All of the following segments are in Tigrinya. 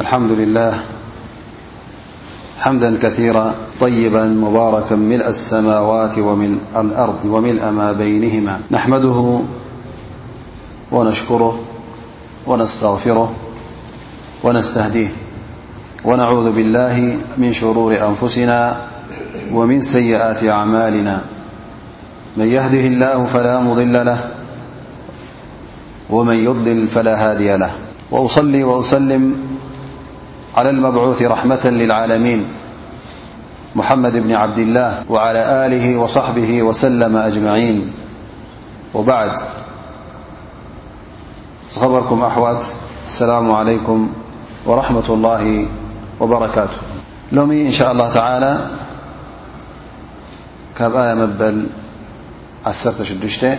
الحمد لله حمدا كثيرا طيبا مباركا ملء السماوات وملء الأرض وملء ما بينهما نحمده ونشكره ونستغفره ونستهديه ونعوذ بالله من شرور أنفسنا ومن سيئات أعمالنا من يهده الله فلا مضل له ومن يضلل فلا هادي له وأصل وأسلم على المبعوث رحمة للعالمين محمد بن عبد الله وعلى آله وصحبه وسلم أجمعين وبعد خبركم أحوت السلام عليكم ورحمة الله وبركاته لومي إن شاء الله تعالى كب آية مبل عسرت شدشتي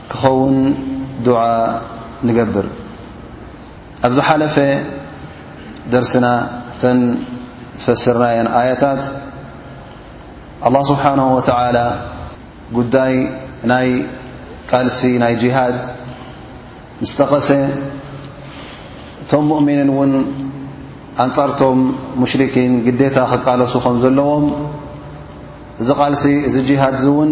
ክኸውን ዱዓ ንገብር። ኣብ ዝሓለፈ ደርስና እተን ዝፈስርናየን ኣያታት ኣላህ ስብሓነሁ ወተዓላ ጉዳይ ናይ ቃልሲ ናይ ጂሃድ ምስ ጠቐሰ እቶም ሙእሚኒን እውን ኣንጻርቶም ሙሽሪኪን ግዴታ ክቃለሱ ከም ዘለዎም እዚ ቃልሲ እዚ ጂሃድ እዚ እውን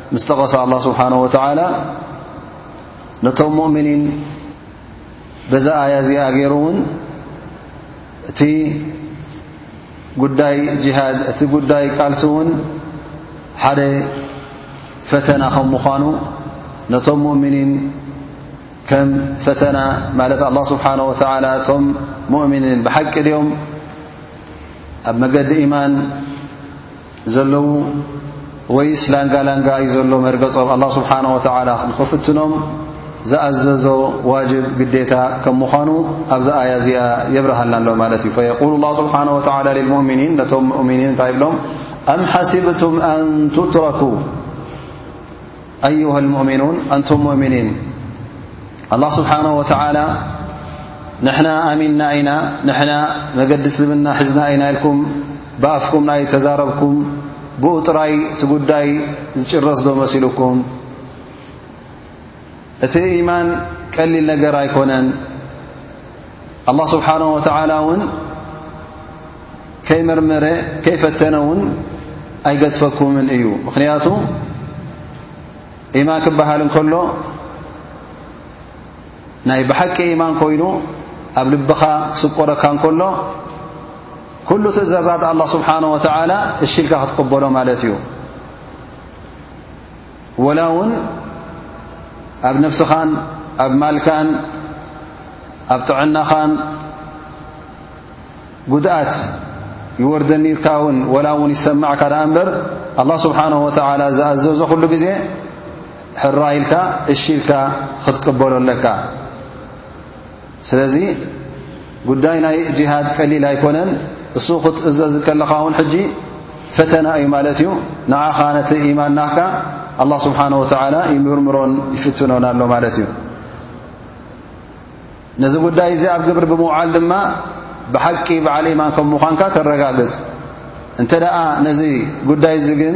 ምስ ጠቐሰ ኣላ ስብሓን ወተላ ነቶም ሙእምኒን በዛ ኣያ እዚኣ ገይሩ እውን እቲ ጉዳይ ጅሃድ እቲ ጉዳይ ቃልሲ እውን ሓደ ፈተና ከም ምዃኑ ነቶም ሙእምኒን ከም ፈተና ማለት ኣላ ስብሓን ወተላ እቶም ሙእምኒን ብሓቂ ድኦም ኣብ መገዲ ኢማን ዘለዉ ወይስ ላንጋ ላንጋ እዩ ዘሎ መርገጾም ኣላ ስብሓን ወተዓላ ንኽፍትኖም ዝኣዘዞ ዋጅብ ግዴታ ከም ምዃኑ ኣብዚ ኣያ እዚኣ የብርሃልና ኣሎ ማለት እዩ ፈየቁሉ ላ ስብሓን ወተላ ልልሙእምኒን ነቶም ሙእምኒን እንታይ ይብሎም ኣም ሓሲብቱም ኣን ትትረኩ ኣዩሃ ልሙእሚኑን ኣንቱም ሙእሚኒን ኣላ ስብሓን ወተዓላ ንሕና ኣሚንና ኢና ንሕና መገዲ እስልምና ሒዝና ኢና ኢልኩም ብኣፍኩም ናይ ተዛረብኩም ብኡ ጥራይ እቲ ጉዳይ ዝጭረስ ዶ መሲሉኩም እቲ ኢማን ቀሊል ነገር ኣይኮነን ኣላህ ስብሓን ወተዓላ እውን ከይመርመረ ከይፈተነ እውን ኣይገድፈኩምን እዩ ምኽንያቱ ኢማን ክበሃል እንከሎ ናይ ብሓቂ ኢማን ኮይኑ ኣብ ልብኻ ክስቆረካ እንከሎ ኩሉ ትእዛዛት ኣላ ስብሓን ወተዓላ እሽልካ ክትቅበሎ ማለት እዩ ወላ ውን ኣብ ነፍስኻን ኣብ ማልካን ኣብ ጥዕናኻን ጉድኣት ይወርደኒልካ ውን ወላ ውን ይሰማዕካ ዳኣ እንበር ኣላ ስብሓን ወተላ ዝኣዘዞ ኩሉ ግዜ ሕራይልካ እሺልካ ክትቅበሎ ኣለካ ስለዚ ጉዳይ ናይ ጅሃድ ቀሊል ኣይኮነን እሱ ክትእዘዝ ከለኻ ውን ሕጂ ፈተና እዩ ማለት እዩ ንዓኻ ነቲ ኢማን ናካ ኣላ ስብሓን ወተላ ይምርምሮን ይፍትኖን ኣሎ ማለት እዩ ነዚ ጉዳይ እዚ ኣብ ግብሪ ብምውዓል ድማ ብሓቂ በዓል ኢማን ከም ምዃንካ ተረጋግፅ እንተ ደኣ ነዚ ጉዳይ እዚ ግን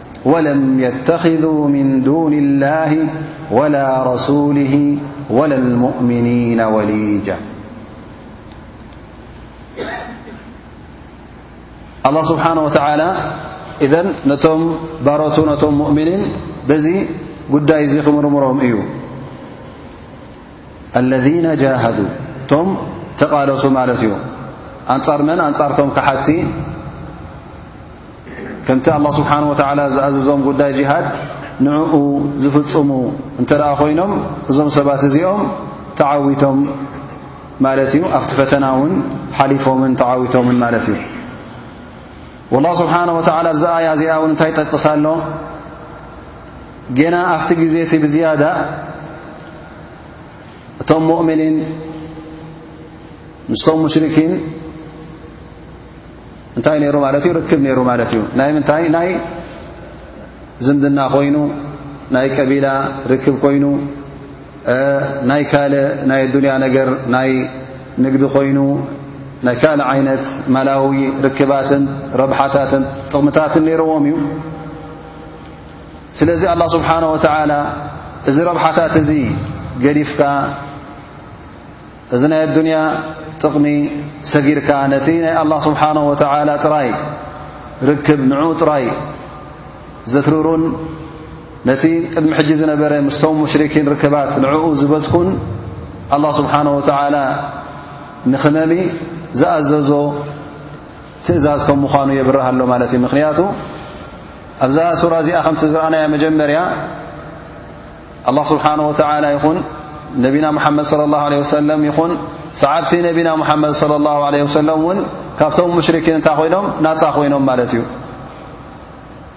ولم يتخذوا من دون الله ولا رسوله ولا المؤمنين وليجة الله سبحانه وتعالى إذن نتم برت نم مؤمنين በዚ ጉዳይ እዚ ክምርምሮም እዩ ኣለذነ ጃሃዱ እቶም ተቓለሱ ማለት እዩ ኣንጻር መን ኣንጻርቶም ክሓቲ ከምቲ ኣላ ስብሓን ወተዓላ ዝኣዘዞም ጉዳይ ጅሃድ ንዕኡ ዝፍጽሙ እንተ ደኣ ኮይኖም እዞም ሰባት እዚኦም ተዓዊቶም ማለት እዩ ኣብቲ ፈተና እውን ሓሊፎምን ተዓዊቶምን ማለት እዩ ወላ ስብሓን ወተዓላ ብዚ ኣያ እዚኣ እውን እንታይ ጠቅስ ኣሎ ጌና ኣብቲ ግዜ እቲ ብዝያዳ እቶም ሙእምኒን ምስቶም ሙሽርኪን እንታይ ነይሩ ማለት እዩ ርክብ ነይሩ ማለት እዩ ናይ ምንታይ ናይ ዝምድና ኮይኑ ናይ ቀቢላ ርክብ ኮይኑ ናይ ካልእ ናይ ኣዱንያ ነገር ናይ ንግዲ ኮይኑ ናይ ካልእ ዓይነት ማላዊ ርክባትን ረብሓታትን ጥቕምታትን ነይርዎም እዩ ስለዚ ኣላህ ስብሓን ወተዓላ እዚ ረብሓታት እዚ ገዲፍካ እዚ ናይ ኣዱንያ ጥቕሚ ሰጊርካ ነቲ ናይ ኣላህ ስብሓን ወተዓላ ጥራይ ርክብ ንዑ ጥራይ ዘትርሩን ነቲ ቅድሚ ሕጂ ዝነበረ ምስቶም ሙሽርኪን ርክባት ንዕኡ ዝበትኩን ኣላህ ስብሓን ወተዓላ ንኽመሚ ዝኣዘዞ ትእዛዝ ከም ምዃኑ የብርህ ኣሎ ማለት እዩ ምክንያቱ ኣብዛ ሱራ እዚኣ ከምቲ ዝረኣናያ መጀመርያ ኣላ ስብሓን ወተላ ይኹን ነቢና ሙሓመድ ለ ላ ለ ወሰለም ይኹን ሰዓብቲ ነቢና ሙሓመድ ለ ላ ለ ወሰለም እውን ካብቶም ሙሽርኪን እንታይ ኮይኖም ናፃ ኮይኖም ማለት እዩ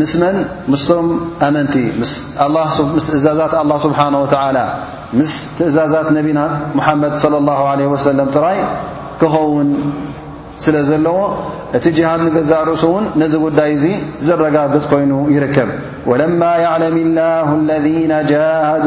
ምስ መን ምስቶም ኣመንቲ ምስ ትእዛዛት ኣላ ስብሓን ወተዓላ ምስ ትእዛዛት ነቢና ሙሓመድ ለ ላ ለ ወሰለም ጥራይ ክኸውን ስለ ዘለዎ እቲ ጅሃድ ንገዛእ ርእሱ እውን ነዚ ጉዳይ እዚ ዘረጋግጽ ኮይኑ ይርከብ ወለማ ያዕለም ላሁ ለذነ ጃሃዱ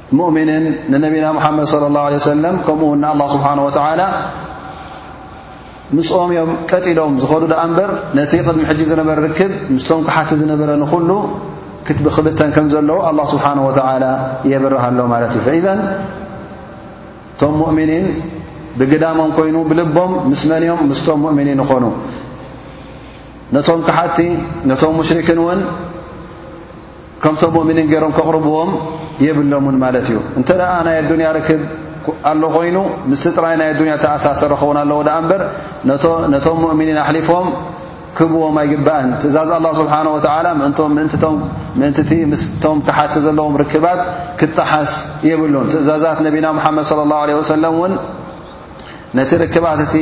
ሙእምኒን ንነቢና ሙሓመድ صለ ላه ለ ሰለም ከምኡ ውን ንኣላ ስብሓን ወተዓላ ምስኦም እዮም ቀጢሎም ዝኸዱ ድኣ እምበር ነቲ ቅድሚ ሕጂ ዝነበረ ርክብ ምስቶም ክሓቲ ዝነበረ ንኹሉ ክትብክብተን ከም ዘለዎ ኣላ ስብሓን ወተዓላ የብርሃ ኣሎ ማለት እዩ ፈኢዘን እቶም ሙእምኒን ብግዳሞም ኮይኑ ብልቦም ምስ መን እዮም ምስቶም ሙእምኒን ይኾኑ ነቶም ክሓቲ ነቶም ሙሽርክን እውን ከምቶም ሙእምኒን ገይሮም ከቕርብዎም የብሎምን ማለት እዩ እንተ ደኣ ናይ ኣዱንያ ርክብ ኣሎ ኮይኑ ምስ ጥራይ ናይ ኣዱንያ ተኣሳሰረ ኸውን ኣለዎ ደኣ እምበር ነቶም ሙእምኒን ኣሕሊፎም ክህብዎም ኣይግባእን ትእዛዝ ኣላ ስብሓን ወተዓላ ምእንቲ እቲ ምስቶም ክሓቲ ዘለዎም ርክባት ክጠሓስ የብሉን ትእዛዛት ነቢና ሙሓመድ ለ ላሁ ለ ወሰለም እውን ነቲ ርክባት እቲ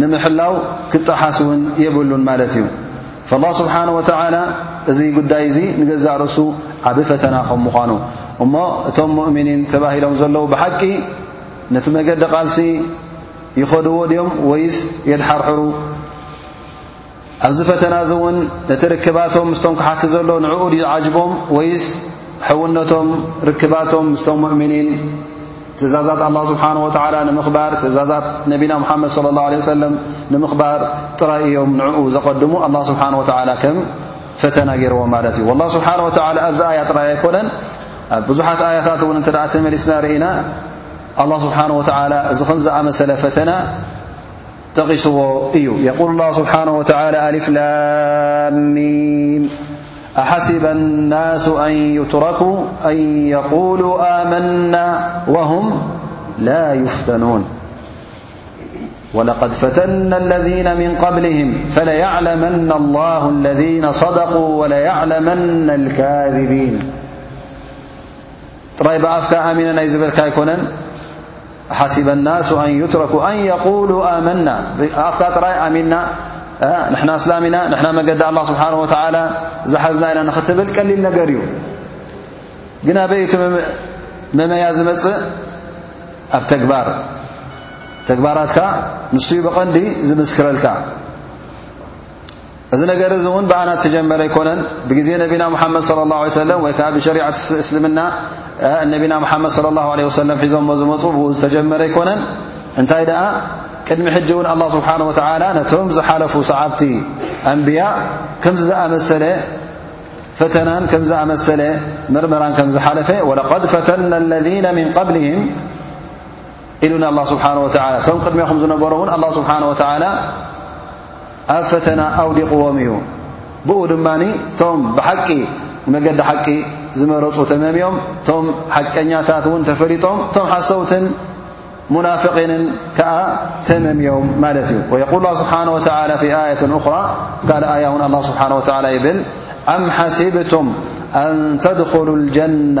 ንምሕላው ክጠሓስ እውን የብሉን ማለት እዩ ላ ስብሓን ወተላ እዚ ጉዳይ እዚ ንገዛእ ርእሱ ዓብ ፈተና ከም ምዃኑ እሞ እቶም ሙእምኒን ተባሂሎም ዘለዉ ብሓቂ ነቲ መገዲ ቓልሲ ይኸድዎ ድዮም ወይስ የድሓርሕሩ ኣብዚ ፈተና እዚ እውን እቲ ርክባቶም ምስቶም ክሓቲ ዘሎ ንዕኡ ድዩ ዝዓጅቦም ወይስ ሕውነቶም ርክባቶም ምስቶም ሙእምኒን ትእዛዛት ኣላህ ስብሓን ወተዓላ ንምኽባር ትእዛዛት ነቢና ሙሓመድ ስለ ላሁ ለ ወሰለም ንምኽባር ጥራይ እዮም ንዕኡ ዘቐድሙ ኣላ ስብሓን ወተዓላ ከም ፈተና ገይርዎ ማለት እዩ ላ ስብሓን ወተላ ኣብዚ ኣያ ጥራይ ኣይኮነን ኣብ ብዙሓት ኣያታት እውን እንተ ተመሊስና ርኢና ኣላ ስብሓን ወተዓላ እዚ ከም ዝኣመሰለ ፈተና تقس ي يقول الله سبحانه وتعالى ألإفلاميم أحسب الناس أن يتركوا أن يقولوا آمنا وهم لا يفتنون ولقد فتن الذين من قبلهم فليعلمن الله الذين صدقوا وليعلمن الكاذبين ጥራይ ብኣፍካ ኣሚና ናይ ዝብልካ ይኮነን ሓሲበ ናሱ ኣን ይትረኩ ኣን የقሉ ኣመና ኣፍካ ጥራይ ኣሚና ንሕና እስላም ኢና ንሕና መገዲ ኣላ ስብሓን ወተላ ዝሓዝና ኢና ንኽትብል ቀሊል ነገር እዩ ግን ኣበይቲ መመያ ዝመፅእ ኣብ ተግባር ተግባራትካ ንሱይ ብቐንዲ ዝምስክረልካ እዚ ነገር እዚ እውን ብኣና ዝተጀመረ ኣይኮነን ብግዜ ነቢና ሙሓመድ صለ ላه ለ ሰለም ወይ ከዓ ብሸሪዓት እስልምና ነቢና ሙሓመድ صለ ላሁ ለ ወሰለም ሒዞሞ ዝመፁ ብኡ ዝተጀመረ ኣይኮነን እንታይ ደኣ ቅድሚ ሕጂ እውን ኣላ ስብሓን ወተዓላ ነቶም ዝሓለፉ ሰዓብቲ ኣንብያ ከምዚ ዝኣመሰለ ፈተናን ከም ዝኣመሰለ ምርምራን ከም ዝሓለፈ ወለቐድ ፈተና ለذነ ምን ቐብልህም ኢሉና ኣላ ስብሓን ወተላ እቶም ቅድሜኹም ዝነበሩ እውን ኣላ ስብሓን ወተዓላ ኣብ ፈተና ኣውዲቕዎም እዩ ብኡ ድማ እቶም ብሓቂ ንመገዲ ሓቂ ዝመረፁ ተመምዮም እቶም ሓቀኛታት እውን ተፈሊጦም እቶም ሓሰውትን ሙናፍቒንን ከዓ ተመምዮም ማለት እዩ ወየቁል ስብሓን ወተላ ፊ ኣየት እኽራ ካል ኣያ እውን ኣላ ስብሓን ወተላ ይብል ኣም ሓሲብቱም ኣን ተድኹሉ ልጀና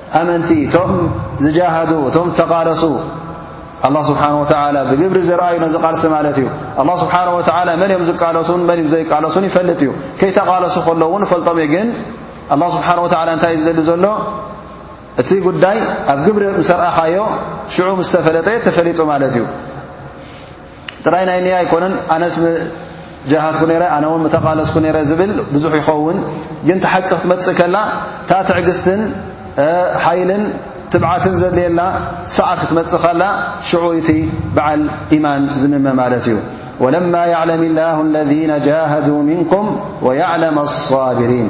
ኣመንቲ እቶም ዝጃሃዱ እቶም ተቓለሱ ኣላ ስብሓን ወተላ ብግብሪ ዘርኣዩ ነዚ ቓልሲ ማለት እዩ ኣላ ስብሓን ወተላ መን እዮም ዝቃለሱን መን እም ዘይቃለሱን ይፈልጥ እዩ ከይተቓለሱ ከሎ እውን ፈልጦም እዩ ግን ኣላ ስብሓን ወተላ እንታይ እዩ ዝዘሊ ዘሎ እቲ ጉዳይ ኣብ ግብሪ ምሰርኣኻዮ ሽዑ ምስ ተፈለጠ ተፈሊጡ ማለት እዩ ጥራይ ናይ ንያ ኣይኮነን ኣነስ ጃሃትኩ ነረ ኣነ ውን ተቓለስኩ ነረ ዝብል ብዙሕ ይኸውን ግን ተሓቂ ክትመፅእ ከላ እታ ትዕግስትን ሓይልን ትብዓትን ዘድልየላ ሰዓት ክትመፅእ ካላ ሽዑ እቲ በዓል ኢማን ዝምመ ማለት እዩ ወለማ ያዕለም ላሁ ለذነ ጃሃዱ ምንኩም ወያዕለም ኣصቢሪን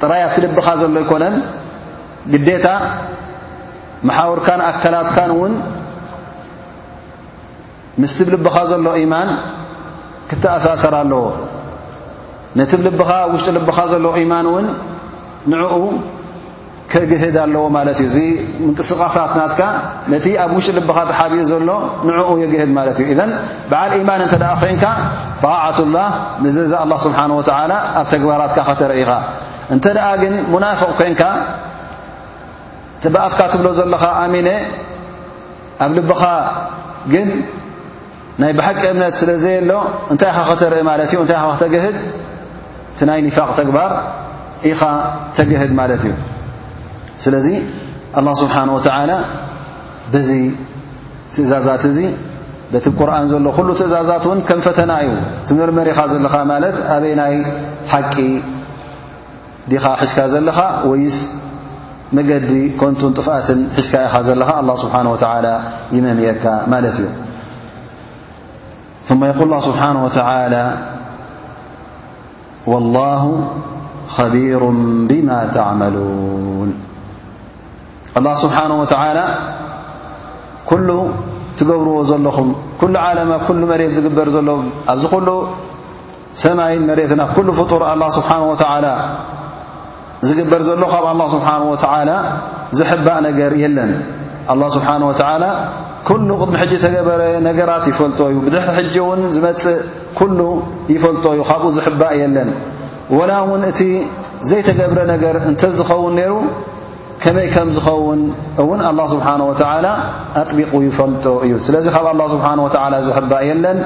ጥራይ ኣብቲ ልብኻ ዘሎ ኣይኮነን ግዴታ መሓውርካን ኣካላትካን እውን ምስቲ ብ ልብኻ ዘሎ ኢማን ክተኣሳሰር ኣለዎ ነቲ ብ ልብኻ ውሽጢ ልብኻ ዘሎ ኢማን እውን ንዕኡ ከግህድ ኣለዎ ማለት እዩ እዚ ምንቅስቓሳት ናትካ ነቲ ኣብ ውሽጢ ልብኻ ተሓቢኡ ዘሎ ንዕኡ የግህድ ማለት እዩ ኢዘን በዓል ኢማን እንተ ደኣ ዄንካ ጣዓቱላህ ምዘዛ ኣላ ስብሓን ወተዓላ ኣብ ተግባራትካ ኸተርኢ ኢኻ እንተ ደኣ ግን ሙናፍቕ ኴንካ እቲ ብኣፍካ ትብሎ ዘለኻ ኣሚነ ኣብ ልብኻ ግን ናይ ብሓቂ እምነት ስለ ዘየሎ እንታይ ኢኻ ኸተርኢ ማለት እዩ እንታይ ኢኻ ከተግህድ እቲ ናይ ኒፋቕ ተግባር ኢኻ ተግህድ ማለት እዩ ስለዚ ኣላ ስብሓን ወተዓላ በዚ ትእዛዛት እዚ በቲ ቁርን ዘሎ ኩሉ ትእዛዛት ውን ከም ፈተና እዩ ትምርምር ኢኻ ዘለኻ ማለት ኣበይ ናይ ሓቂ ዲኻ ሒዝካ ዘለኻ ወይስ መገዲ ኮንቱን ጥፍኣትን ሒዝካ ኢኻ ዘለኻ ኣላ ስብሓን ወተላ ይመምየካ ማለት እዩ ثመ የቁል ላ ስብሓን ወተላ ወላሁ ኸቢሩ ብማ ተዕመሉን ኣላ ስብሓን ወተላ ኩሉ ትገብርዎ ዘለኹም ኩሉ ዓለም ኣብ ኩሉ መሬት ዝግበር ዘሎ ኣብዚ ኩሉ ሰማይን መሬትን ኣብ ኩሉ ፍጡር ኣላ ስብሓን ወተላ ዝግበር ዘሎ ካብ ኣላ ስብሓን ወተላ ዝሕባእ ነገር የለን ኣላ ስብሓን ወተላ ኩሉ ቅድሚ ሕጂ ተገበረ ነገራት ይፈልጦ እዩ ብድሕሪ ሕጂ እውን ዝመፅእ ኩሉ ይፈልጦ እዩ ካብኡ ዝሕባእ የለን ወላ እውን እቲ ዘይተገብረ ነገር እንተዝኸውን ነይሩ ከመይ ከም ዝኸውን እውን ኣላ ስብሓን ወተዓላ ኣጥቢቑ ይፈልጦ እዩ ስለዚ ካብ ኣላ ስብሓን ወተዓላ ዝሕባእ የለን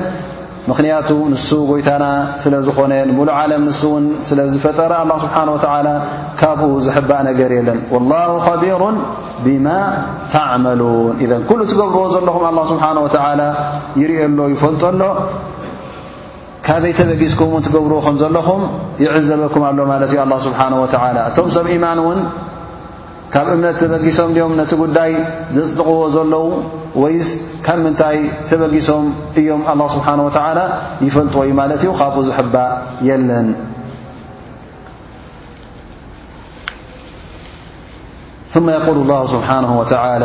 ምኽንያቱ ንሱ ጎይታና ስለ ዝኾነ ንሙሉእ ዓለም ንሱ እውን ስለ ዝፈጠረ ኣላ ስብሓን ወተዓላ ካብኡ ዝሕባእ ነገር የለን ወላሁ ኸቢሩን ብማ ተዕመሉን እዘን ኩሉ ትገብርዎ ዘለኹም ኣላ ስብሓን ወተዓላ ይርእሎ ይፈልጦ ኣሎ ካበይ ተበጊስኩም ውን ትገብርዎ ከም ዘለኹም ይዕዘበኩም ኣሎ ማለት እዩ ኣላ ስብሓን ወተዓላ እቶም ሰብ ኢማን እውን ካብ እምነት ተበጊሶም ድኦም ነቲ ጉዳይ ዘጽድቕዎ ዘለዉ ወይስ ካብ ምንታይ ተበጊሶም እዮም ኣላ ስብሓን ወተዓላ ይፈልጥዎ እዩ ማለት እዩ ካብኡ ዝሕባእ የለን ثመ የቁል ላሁ ስብሓንሁ ወተላ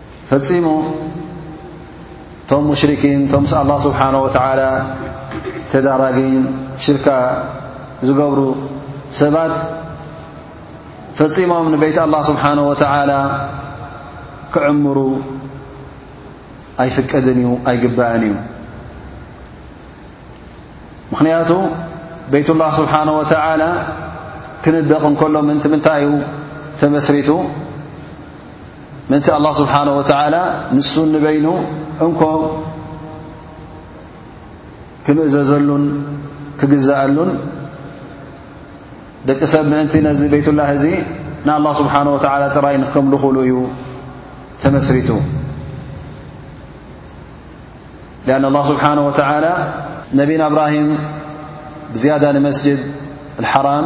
ፈጺሙ እቶም ሙሽርኪን እቶም ምስ ኣላ ስብሓን ወተዓላ ተዳራጊን ሽርካ ዝገብሩ ሰባት ፈጺሞም ንቤት ኣላ ስብሓን ወተዓላ ክዕምሩ ኣይፍቀድን እዩ ኣይግባእን እዩ ምኽንያቱ ቤት ላ ስብሓን ወተዓላ ክንደቕ እንከሎ ምእንቲ ምንታይ እዩ ተመስሪቱ ምእንቲ ኣላ ስብሓን ወተዓላ ንሱ ንበይኑ እንኮ ክምእዘዘሉን ክግዛኣሉን ደቂ ሰብ ምእንቲ ነዚ ቤትላህ እዚ ንኣላ ስብሓን ወተዓላ ጥራይ ንከምልኹሉ እዩ ተመስሪቱ ሊኣን ኣላ ስብሓን ወተዓላ ነቢና እብራሂም ብዝያዳ ንመስጅድ ሓራም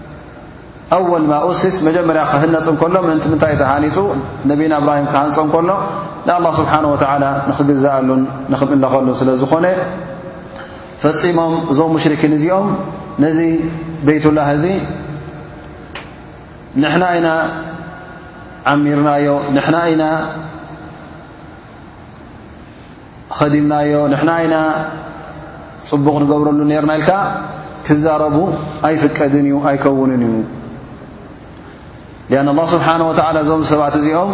ኣወል ማ ኡስስ መጀመርያ ክህነፅ እንከሎ ምእንቲ ምንታይ ተሃኒፁ ነብና እብራሂም ክሃንፆ እንከሎ ንኣላ ስብሓን ወተዓላ ንኽግዛኣሉን ንኽምእለኸሉን ስለ ዝኾነ ፈፂሞም እዞም ሙሽርኪን እዚኦም ነዚ ቤይትላህ እዚ ንሕና ኢና ዓሚርናዮ ንሕና ኢና ኸዲምናዮ ንሕና ኢና ጽቡቕ ንገብረሉ ነርና ኢልካ ክዛረቡ ኣይፍቀድን እዩ ኣይከውንን እዩ ኣን ላ ስብሓን ወላ እዞም ሰባት እዚኦም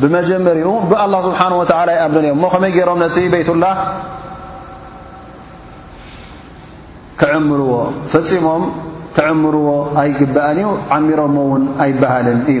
ብመጀመሪኡ ብኣላ ስብሓን ወላ ይኣብን እዮም እሞ ከመይ ገይሮም ነቲ ቤትላ ክዕምርዎ ፈፂሞም ክዕምርዎ ኣይግባእን እዩ ዓሚሮሞ እውን ኣይበሃልን እዩ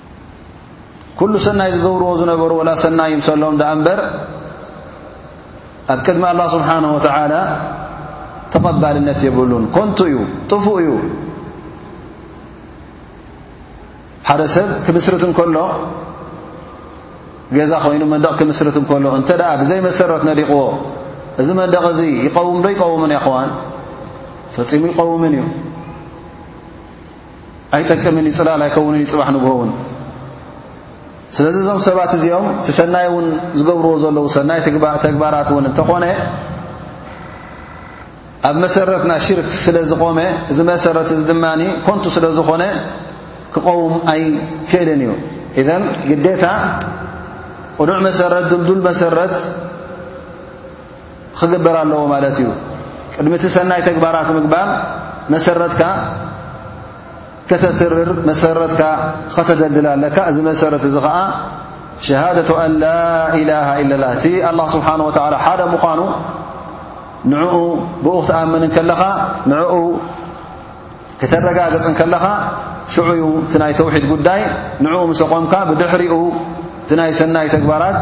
ኩሉ ሰናይ ዝገብርዎ ዝነበሩ ወላ ሰናይ ይምሰሎም ደኣ እምበር ኣብ ቅድሚ ኣላ ስብሓን ወተዓላ ተቐባልነት የብሉን ኮንቱ እዩ ጥፉእ እዩ ሓደ ሰብ ክምስርት እንከሎ ገዛ ኮይኑ መንደቕ ክምስርት እንከሎ እንተ ደኣ ብዘይ መሰረት ነዲቕዎ እዚ መንደቕ እዚ ይቀውም ዶ ይቀውምን የኸዋን ፈፂሙ ይቀውምን እዩ ኣይጠቅምን እዩ ፅላል ኣይከውንን እዩ ፅባሕ ንግሆ ውን ስለዚ እዞም ሰባት እዚኦም እቲ ሰናይ እውን ዝገብርዎ ዘለዉ ሰናይ ተግባራት እውን እንተኾነ ኣብ መሰረት ናይ ሽርክ ስለ ዝቖመ እዚ መሰረት እዚ ድማ ኮንቱ ስለ ዝኾነ ክቐውም ኣይክእልን እዩ እዘን ግዴታ ቕኑዕ መሰረት ድልዱል መሰረት ኽግበር ኣለዎ ማለት እዩ ቅድሚ እቲ ሰናይ ተግባራት ምግባር መሰረትካ ከተትርር መሰረትካ ኸተደልድል ኣለካ እዚ መሰረት እዚ ኸዓ ሸሃደቱ ኣን ላ ኢላሃ ኢለ ላ እቲ ኣላ ስብሓን ወተላ ሓደ ምዃኑ ንዕኡ ብኡ ክትኣምን ከለኻ ንዕኡ ከተረጋግፅ ከለኻ ሽዑ ዩ እቲ ናይ ተውሒድ ጉዳይ ንዕኡ ምሰቆምካ ብድሕሪኡ እቲ ናይ ሰናይ ተግባራት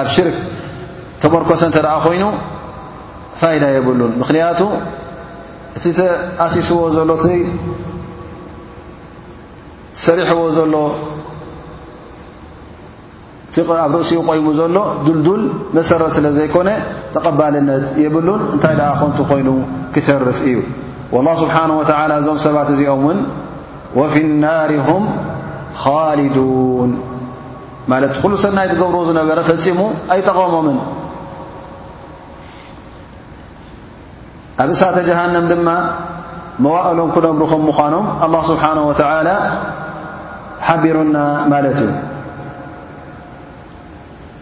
ኣብ ሽርክ ተመርኮሰ እተ ኮይኑ ፋይዳ የብሉን ምኽንያቱ እቲ ተኣሲስዎ ዘሎ ሰሪሕዎ ዘሎ እቲ ኣብ ርእሲኡ ቆይሙ ዘሎ ድልዱል መሰረት ስለ ዘይኮነ ተቐባልነት የብሉን እንታይ ደኣ ኮንቱ ኮይኑ ክተርፍ እዩ ላ ስብሓን ወተላ እዞም ሰባት እዚኦም ውን ወፊ ናር ሁም ኻሊዱን ማለት ኩሉ ሰናይ ትገብርዎ ዝነበረ ፈፂሙ ኣይጠቐሞምን ኣብ እሳተ ጀሃንም ድማ መዋእሎም ክነብሩ ከም ምዃኖም ኣላ ስብሓን ወተላ ሓቢሩና ማለት እዩ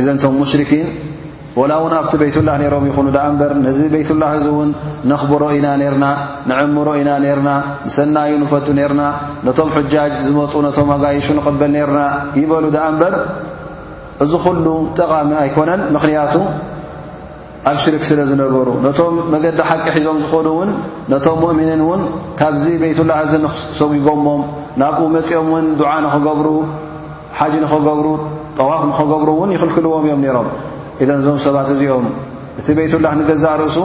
እዘን ቶም ሙሽርኪን ወላ እውን ኣብቲ ቤይትላ ነይሮም ይኹኑ ደኣ እምበር ነዚ ቤይትላ እዚ እውን ነኽብሮ ኢና ነርና ንዕምሮ ኢና ነርና ንሰናዩ ንፈቱ ነርና ነቶም ሕጃጅ ዝመፁ ነቶም ኣጋይሹ ንቕበል ነርና ይበሉ ደኣ እምበር እዚ ዅሉ ጠቓሚ ኣይኮነን ምኽንያቱ ኣብ ሽርክ ስለ ዝነበሩ ነቶም መገዲ ሓቂ ሒዞም ዝዀኑ እውን ነቶም ሙእምኒን እውን ካብዚ ቤይትላ እዚ ንክሰጒጎሞም ናብኡ መፂኦም እውን ዱዓ ንኽገብሩ ሓጅ ንኸገብሩ ጠዋፍ ንኸገብሩ እውን ይኽልክልዎም እዮም ነይሮም ኢዘን እዞም ሰባት እዚኦም እቲ ቤትላህ ንገዛእ ርእሱ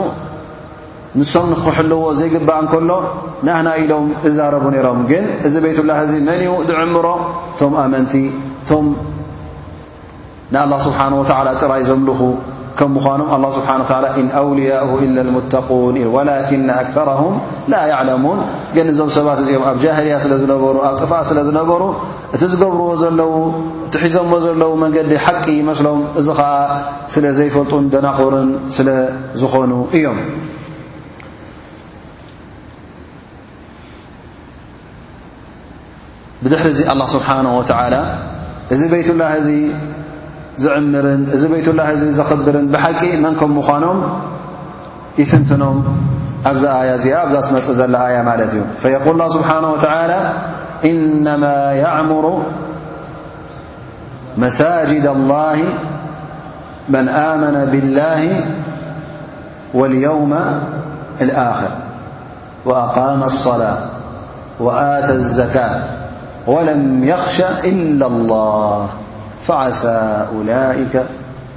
ንሶም ንክሕልዎ ዘይግባእ እንከሎ ናህና ኢሎም እዛረቡ ነይሮም ግን እዚ ቤትላህ እዚ መን እዩ ዝዕምሮ እቶም ኣመንቲ እቶም ንኣላ ስብሓን ወተላ ጥራይ ዘምልኹ ከም ምዃኖም ኣላ ስብሓን ላ እን ኣውልያኡ ኢላ ልሙተቁን ኢ ወላኪና ኣክተራሁም ላ ያዕለሙን ግን እዞም ሰባት እዚኦም ኣብ ጃህልያ ስለ ዝነበሩ ኣብ ጥፋእ ስለ ዝነበሩ እቲ ዝገብርዎ ዘለዉ እቲ ሒዞሞ ዘለዉ መንገዲ ሓቂ ይመስሎም እዚ ኸኣ ስለ ዘይፈልጡን ደናቑርን ስለ ዝኾኑ እዮም። ብድሕሪ እዚ ኣላ ስብሓን ወተዓላ እዚ ቤትላህ እዚ ዝዕምርን እዚ ቤትላህ እዚ ዘኽብርን ብሓቂ መን ከም ምዃኖም يتنتنم أبا آيا ي تمس زل آية ملت እي فيقول الله سبحانه وتعالى إنما يعمر مساجد الله من آمن بالله واليوم الآخر وأقام الصلاة وآت الزكاة ولم يخشى إلا الله فعሳ ولئك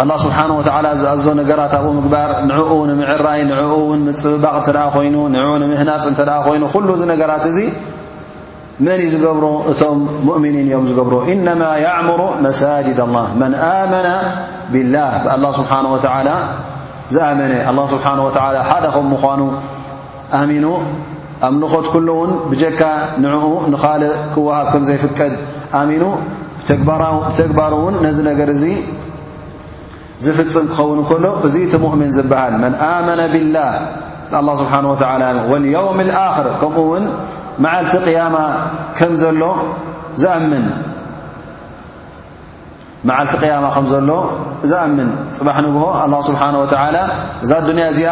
ኣላ ስብሓን ወተዓላ ዝኣዞ ነገራት ኣብኡ ምግባር ንዕኡ ንምዕራይ ንዕኡ እውን ምፅብባቕ እንተ ደኣ ኮይኑ ንዕኡ ንምህናፅ እንተ ደኣ ኮይኑ ኩሉ እዚ ነገራት እዚ መን እዩ ዝገብሮ እቶም ሙእምኒን እዮም ዝገብሮ ኢነማ ያዕሙሩ መሳጅድ ኣላ መን ኣመና ብላህ ብኣላ ስብሓን ወተዓላ ዝኣመነ ኣላ ስብሓን ወተዓላ ሓደ ከም ምዃኑ ኣሚኑ ኣምልኾት ኩሉ እውን ብጀካ ንዕኡ ንኻልእ ክወሃብ ከም ዘይፍቀድ ኣሚኑ ብተግባሩ እውን ነዚ ነገር እዚ ዝፍጽም ክኸውን ከሎ እዚ እቲ ሙእምን ዝበሃል መን ኣመነ ብላህ ኣላ ስብሓን ወተላ ወልየውም ልኣክር ከምኡ እውን መዓልቲ ቅያማ ከም ዘሎ ዝኣምን መዓልቲ ቅያማ ከም ዘሎ ዝኣምን ፅባሕ ንግሆ ኣላ ስብሓን ወተዓላ እዛ ኣዱንያ እዚኣ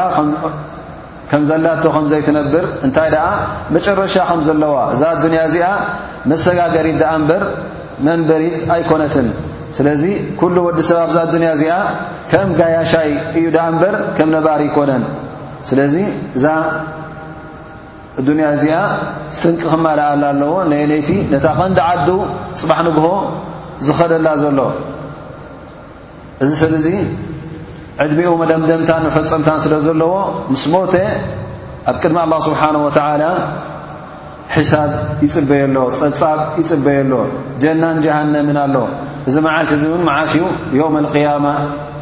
ከም ዘላቶ ከም ዘይትነብር እንታይ ደኣ መጨረሻ ከም ዘለዋ እዛ ኣዱንያ እዚኣ መሰጋገሪት ደኣ እምበር መንበሪት ኣይኮነትን ስለዚ ኩሉ ወዲ ሰብ ኣብዛ ኣዱንያ እዚኣ ከም ጋያሻይ እዩ ደኣ እምበር ከም ነባሪ ኣይኮነን ስለዚ እዛ ኣዱንያ እዚኣ ስንቂ ክማልኣላ ኣለዎ ለይለይቲ ነታ ቐንዲ ዓዱ ጽባሕ ንግሆ ዝኸደላ ዘሎ እዚ ሰብ እዚ ዕድሚኡ መደምደምታን መፈጸምታን ስለ ዘለዎ ምስ ሞተ ኣብ ቅድሚ ኣላ ስብሓን ወተዓላ ሕሳብ ይጽበየ ኣሎ ጸብጻብ ይጽበየ ኣሎ ጀናን ጀሃነምን ኣሎ እዚ መዓልቲ እዚ እውን መዓስ እዩ ዮም ኣልቅያማ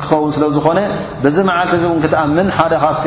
ክኸውን ስለ ዝኾነ በዚ መዓልቲ እዚ እውን ክትኣምን ሓደ ኻፍቲ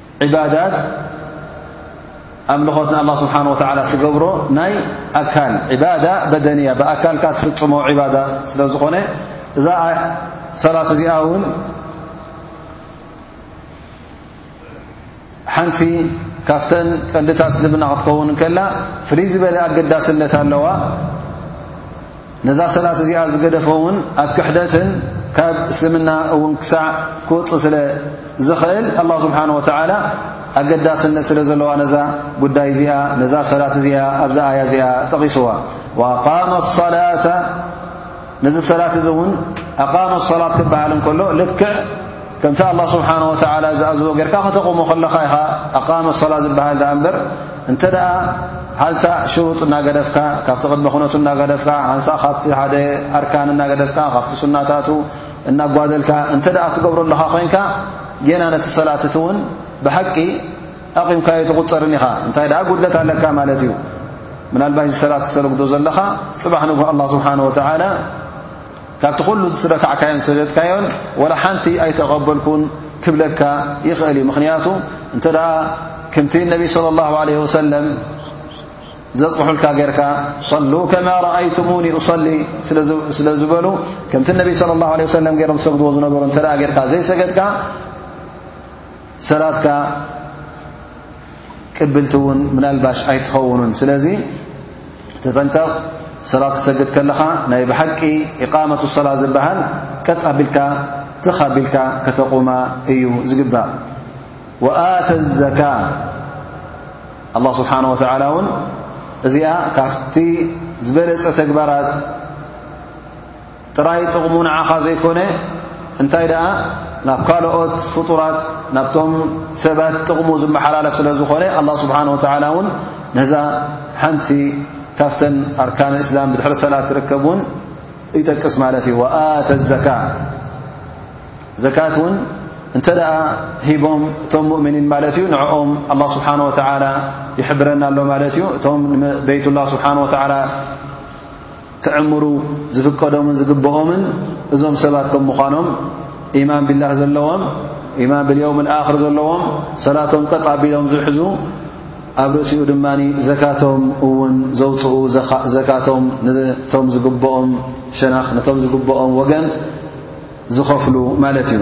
ዒባዳት ኣምልኾት ንኣላ ስብሓን ወተላ ትገብሮ ናይ ኣካል ዕባዳ በደንያ ብኣካልካ ትፍፅሞ ዕባዳ ስለ ዝኾነ እዛ ሰላት እዚኣ እውን ሓንቲ ካብተን ቀንድታት ዝልምና ክትከውን ከላ ፍልይ ዝበለ ኣገዳስነት ኣለዋ ነዛ ሰላት እዚኣ ዝገደፎ እውን ኣብ ክሕደትን ካብ እስልምና እውን ክሳዕ ክወፅእ ስለ ዝኽእል ኣላ ስብሓን ወተዓላ ኣገዳስነት ስለ ዘለዋ ነዛ ጉዳይ እዚኣ ነዛ ሰላት እዚኣ ኣብዛ ኣያ እዚኣ ጠቒስዋ ኣቃመ ኣሰላተ ነዚ ሰላት እዚ እውን ኣቃመ ኣሰላት ክበሃል እንከሎ ልክዕ ከምቲ ኣላህ ስብሓን ወተዓላ ዝኣዘቦ ጌርካ ከተቕሞ ከለኻ ኢኻ ኣቃመ ሰላ ዝበሃል ድኣ እምበር እንተ ደኣ ሓንሳእ ሽሩጥ እናገደፍካ ካብቲ ቅድሚ ክነቱ እናገደፍካ ሓንሳእ ካብቲ ሓደ ኣርካን እናገደፍካ ካብቲ ሱናታቱ እናጓደልካ እንተ ደኣ ትገብሮ ኣለኻ ኮይንካ ጌና ነቲ ሰላት እቲ እውን ብሓቂ ኣቒምካዮ ትቝፀርን ኢኻ እንታይ ደኣ ጕድለት ኣለካ ማለት እዩ ምናልባሽ ዝሰላት ዝሰለግዶ ዘለኻ ፅባሕ ንግሆ ኣላ ስብሓን ወተዓላ ካብቲ ኩሉ ዝስረታዕካዮን ዝሰደትካዮን ወላ ሓንቲ ኣይተቐበልኩን ክብለካ ይኽእል እዩ ምኽንያቱ እንተ ከምቲ ነቢ صለ ላሁ ለ ወሰለም ዘፅሑልካ ጌርካ ሰሉ ከማ ረኣይቱሙኒ እሰሊ ስለ ዝበሉ ከምቲ ነቢ ለ ላ ለ ሰለም ገይሮም ዝሰግድዎ ዝነበሩ እተ ጌርካ ዘይሰገድካ ሰላትካ ቅብልቲ እውን ምናልባሽ ኣይትኸውኑን ስለዚ ተጠንቀቕ ሰላ ክትሰግድ ከለኻ ናይ ብሓቂ ኢቃመቱ ሰላ ዝበሃል ቀጥ ኣቢልካ ትኽ ኣቢልካ ከተቑማ እዩ ዝግባእ ወኣተ ዘካ ኣላ ስብሓን ወተዓላ እውን እዚኣ ካብቲ ዝበለፀ ተግባራት ጥራይ ጥቕሙ ንዓኻ ዘይኮነ እንታይ ደኣ ናብ ካልኦት ፍጡራት ናብቶም ሰባት ጥቕሙ ዝመሓላለፍ ስለ ዝኾነ ኣላ ስብሓን ወተዓላ እውን ነዛ ሓንቲ ካብተን ኣርካን እስላም ብድሕሪ ሰላት ትርከብ እውን ይጠቅስ ማለት እዩ ወኣተ ዘካ ዘካት እውን እንተ ደኣ ሂቦም እቶም ሙእምኒን ማለት እዩ ንዕኦም ኣላ ስብሓን ወተዓላ ይሕብረና ኣሎ ማለት እዩ እቶም ንቤይትላ ስብሓን ወተዓላ ክዕምሩ ዝፍቀዶምን ዝግብኦምን እዞም ሰባት ከም ምዃኖም ኢማን ቢላህ ዘለዎም ኢማን ብልየውም ኣክር ዘለዎም ሰላቶም ቀጥ ኣቢሎም ዝሕዙ ኣብ ርእሲኡ ድማ ዘካቶም እውን ዘውፅኡ ዘካቶም ነቶም ዝግብኦም ሸናኽ ነቶም ዝግብኦም ወገን ዝኸፍሉ ማለት እዩ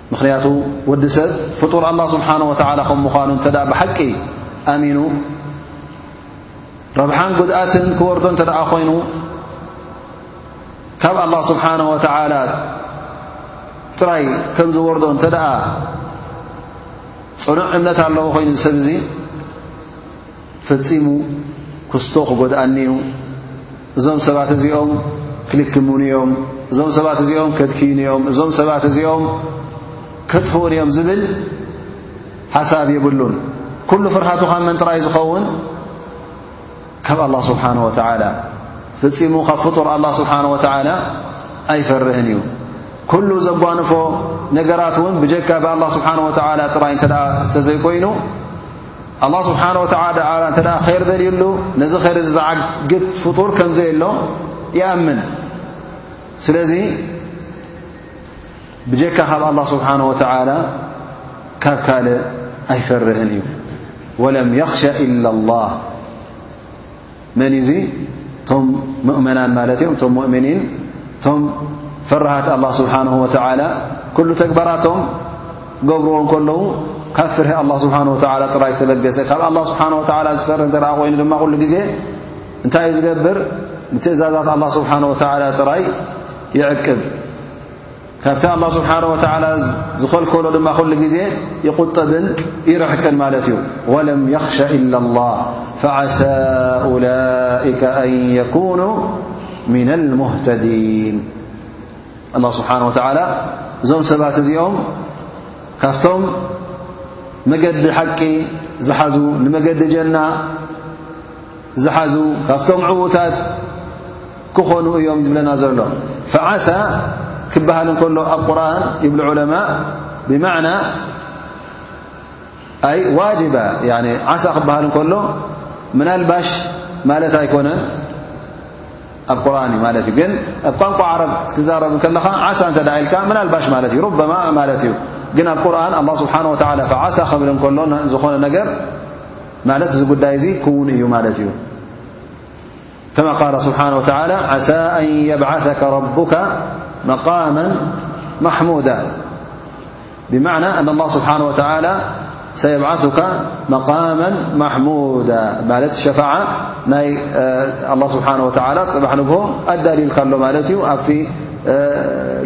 ምኽንያቱ ወዲ ሰብ ፍጡር ኣላ ስብሓን ወተላ ከም ምዃኑ እንተ ብሓቂ ኣሚኑ ረብሓን ጉድኣትን ክወርዶ እንተ ደኣ ኮይኑ ካብ ኣላ ስብሓን ወተላ ጥራይ ከም ዝወርዶ እንተ ደኣ ፅኑዕ እምነት ኣለዎ ኮይኑ ዝሰብ እዙ ፈጺሙ ኩስቶ ክጎድኣኒዩ፣ እዞም ሰባት እዚኦም ክልክሙኒ እዮም፣ እዞም ሰባት እዚኦም ከድክዩኒ እዮም፣ እዞም ሰባት እዚኦም ከጥፍኡን እዮም ዝብል ሓሳብ የብሉን። ኩሉ ፍርሃቱ ካብ መን ጥራይ ዝኸውን ካብ ኣላ ስብሓን ወተዓላ ፍጺሙ ካብ ፍጡር ኣላ ስብሓን ወተዓላ ኣይፈርህን እዩ። ኩሉ ዘጓንፎ ነገራት እውን ብጀካ ብኣላ ስብሓን ወተዓላ ጥራይ እተ እተዘይኮይኑ ኣላ ስብሓን ወተላ እንተ ኸይር ዘልዩሉ ነዚ ኸይር እዚ ዝዓግት ፍጡር ከምዘየሎ ይኣምን ስለዚ ብጀካ ካብ ኣላ ስብሓን ወተላ ካብ ካልእ ኣይፈርህን እዩ ወለም የኽሸ ኢላ ላህ መን እዙ ቶም ምእመናን ማለት እዮም ቶም ሙእምኒን ቶም ፈራሃት ኣላ ስብሓን ወተዓላ ኩሉ ተግባራቶም ገብርዎ ከለዉ ካብ ፍርሂ ኣላ ስብሓን ወተላ ጥራይ ተበገሰ ካብ ኣላ ስብሓን ወተላ ዝፈርህ እተረኣ ኮይኑ ድማ ኩሉ ግዜ እንታይ እዩ ዝገብር ንትእዛዛት ኣላ ስብሓን ወተላ ጥራይ ይዕቅብ ካብቲ ኣላህ ስብሓነሁ ወተዓላ ዝኸልከሎ ድማ ኩሉ ግዜ ይቝጠብን ይርሕቅን ማለት እዩ። ወለም የኽሸ ኢላ ላህ ፈዓሳ ኡላኢከ ኣን የኩኑ ምና ልሙህተዲን። ኣላህ ስብሓነሁ ወተዓላ እዞም ሰባት እዚኦም ካብቶም መገዲ ሓቂ ዝሓዙ ንመገዲ ጀና ዝሓዙ ካብቶም ዕዉታት ክኾኑ እዮም ዝብለና ዘሎ ፈዓሳ ክበሃል እንከሎ ኣብ ቁርን ይብሉ ዑለማء ብማዕና ኣይ ዋጅባ ዓሳ ክበሃል እንከሎ ምናልባሽ ማለት ኣይኮነን ኣብ ቁርን እዩ ማለት እዩ ግን ኣብ ቋንቋ ዓረብ ክትዛረብ ከለኻ ዓሳ እንተ ኢልካ ምናልባሽ ማለት እዩ ሩበማ ማለት እዩ ግን ኣብ ቁርን ኣላ ስብሓን ወላ ፈዓሳ ክብል እንከሎ ዝኾነ ነገር نر ت ي كون እዩ كما قال سبنه وتعالى عسا أن يبعثك ربك مقاما ممود بمعنى أن الله سبحانه وتعلى سيبعثك مقاما محمود شفعة الله سبنه وتعلى بح ن ادللكله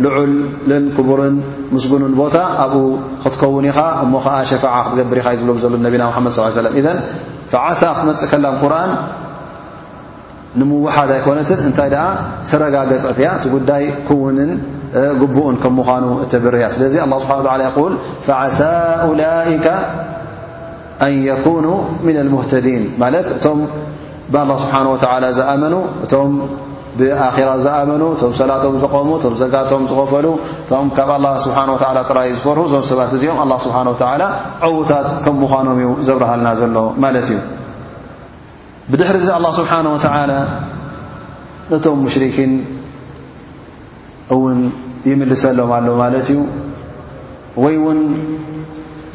ልዑልን ክቡርን ምስጉኑን ቦታ ኣብኡ ክትከውን ኢኻ እሞ ኸዓ ሸፋዓ ክትገብር ኢኻ እዩ ዝብሎም ዘሎ ነቢና ሓመድ ስ ሰለም እዘን ፍዓሳ ክትመፅእ ከላ ቁርን ንምውሓድ ኣይኮነትን እንታይ ደኣ ተረጋገፀት እያ እቲ ጉዳይ ክውንን ግቡእን ከም ምዃኑ እተብርህ እያ ስለዚ ኣላ ስብሓ ል ይል ፍዓሳ ላይካ ኣን የኩኑ ምና ልሙህተዲን ማለት እቶም ብኣላ ስብሓን ወተዓላ ዝኣመኑ እቶም ብኣራ ዝኣመኑ እቶም ሰላቶም ዝቐሙ እቶም ዘጋቶም ዝኸፈሉ እቶም ካብ ኣላ ስብሓን ወተላ ጥራይ ዝፈርሁ እዞም ሰባት እዚኦም ኣላ ስብሓን ወተዓላ ዕዉታት ከም ምዃኖም እዩ ዘብርሃልና ዘሎ ማለት እዩ ብድሕሪ እዚ ኣላ ስብሓን ወተዓላ ነቶም ሙሽርኪን እውን ይምልሰሎም ኣሎ ማለት እዩ ወይ እውን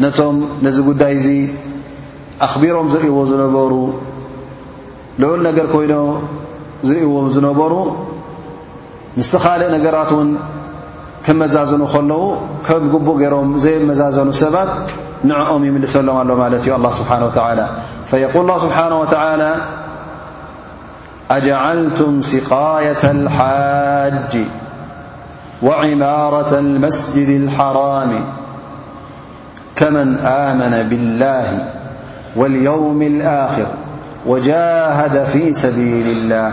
ነቶም ነዚ ጉዳይ እዚ ኣኽቢሮም ዝርእዎ ዝነበሩ ልዑል ነገር ኮይኖ ዝርእዎ ዝነበሩ مست خالق نجرت ون كمززن لو ك جب رم زيمزازن سبت نعؤم يملسلم له لت الله سبحانه وتعالى فيقول الله سبحانه وتعالى أجعلتم ثقاية الحاج وعمارة المسجد الحرام كمن آمن بالله واليوم الآخر وجاهد في سبيل الله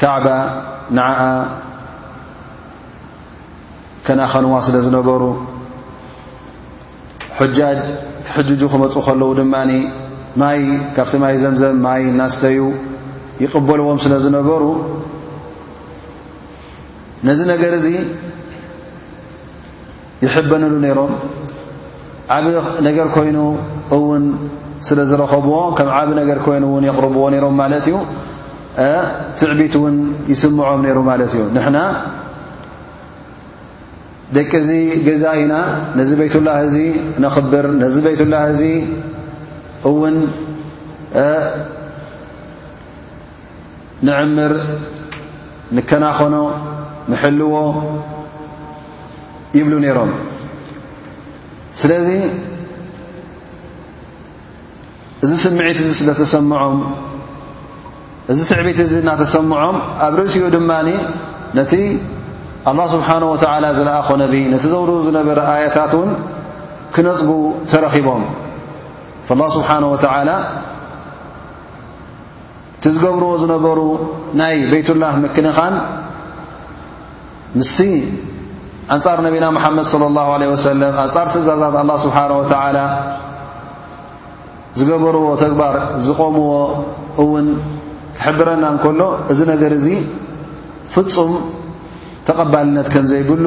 ካዕባ ንዓኣ ከነኣኸንዋ ስለ ዝነበሩ ሕጃጅ ክሕጅጁ ክመፁ ከለዉ ድማ ማይ ካብቲ ማይ ዘምዘም ማይ እናስተዩ ይቕበልዎም ስለ ዝነበሩ ነዚ ነገር እዚ ይሕበንሉ ነይሮም ዓብ ነገር ኮይኑ እውን ስለ ዝረኸብዎ ከም ዓብ ነገር ኮይኑ ውን የቕርብዎ ነይሮም ማለት እዩ ትዕቢት እውን ይስምዖም ነይሩ ማለት እዩ ንሕና ደቂ እዚ ገዛ ኢና ነዚ ቤትላ እዚ ነኽብር ነዚ ቤትላ እዚ እውን ንዕምር ንከናኸኖ ንሕልዎ ይብሉ ነይሮም ስለዚ እዚ ስምዒት እዚ ስለ ተሰምዖም እዚ ትዕቢት እዚ እናተሰምዖም ኣብ ርእሲኡ ድማ ነቲ ኣላህ ስብሓን ወተዓላ ዝለኣኾ ነቢ ነቲ ዘውር ዝነበረ ኣያታት እውን ክነፅጉ ተረኺቦም ላ ስብሓን ወተዓላ እቲ ዝገብርዎ ዝነበሩ ናይ ቤይትላህ ምክንኻን ምስቲ ኣንጻር ነቢና ሙሓመድ صለ ላሁ ለ ወሰለም ኣንጻር ትእዛዛት ኣላ ስብሓን ወተዓላ ዝገበርዎ ተግባር ዝቖምዎ እውን ክሕብረና እንከሎ እዚ ነገር እዚ ፍጹም ተቐባልነት ከም ዘይብሉ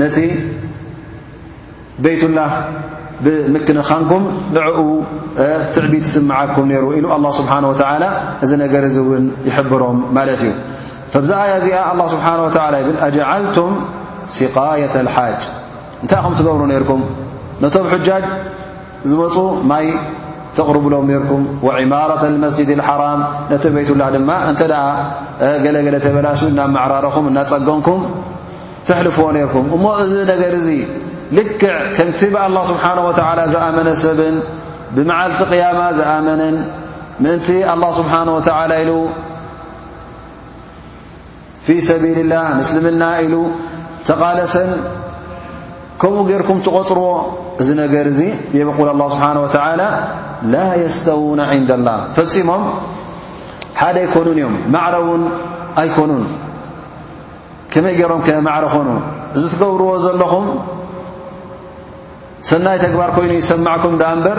ነቲ ቤይትላህ ብምክንኻንኩም ንዕኡ ትዕቢት ስምዓኩም ነይሩ ኢሉ ኣላ ስብሓን ወተዓላ እዚ ነገር እዚ እውን ይሕብሮም ማለት እዩ ፈብዛ ኣያ እዚኣ ኣላ ስብሓን ወተዓላ ይብል ኣጀዓልቱም ስቃየት ልሓጅ እንታይ ከም ትገብሩ ነይርኩም ነቶም ሕጃጅ ዝመጹ ማይ ተቕርብሎም ነርኩም ወዒማረት ኣልመስጅድ ልሓራም ነቲ ቤይትላህ ድማ እንተ ገለገለ ተበላሹ እና መዕራረኹም እናጸገንኩም ተሕልፍዎ ነርኩም እሞ እዚ ነገር እዚ ልክዕ ከምቲ ብኣላ ስብሓን ወተዓላ ዝኣመነ ሰብን ብመዓልቲ ቅያማ ዝኣመነን ምእንቲ ኣላ ስብሓን ወተዓላ ኢሉ ፊ ሰቢልላ ንእስልምና ኢሉ ተቓለሰን ከምኡ ጌርኩም ትቖፅርዎ እዚ ነገር እዚ የበቁል ኣላ ስብሓን ወተላ ላ የስተውነ ዕንደ ላ ፈፂሞም ሓደ ኣይኮኑን እዮም ማዕረ ውን ኣይኮኑን ከመይ ገይሮም ከ ማዕረ ኮኑ እዚ ትገብርዎ ዘለኹም ሰናይ ተግባር ኮይኑ ይሰማዕኩም ዳኣ እምበር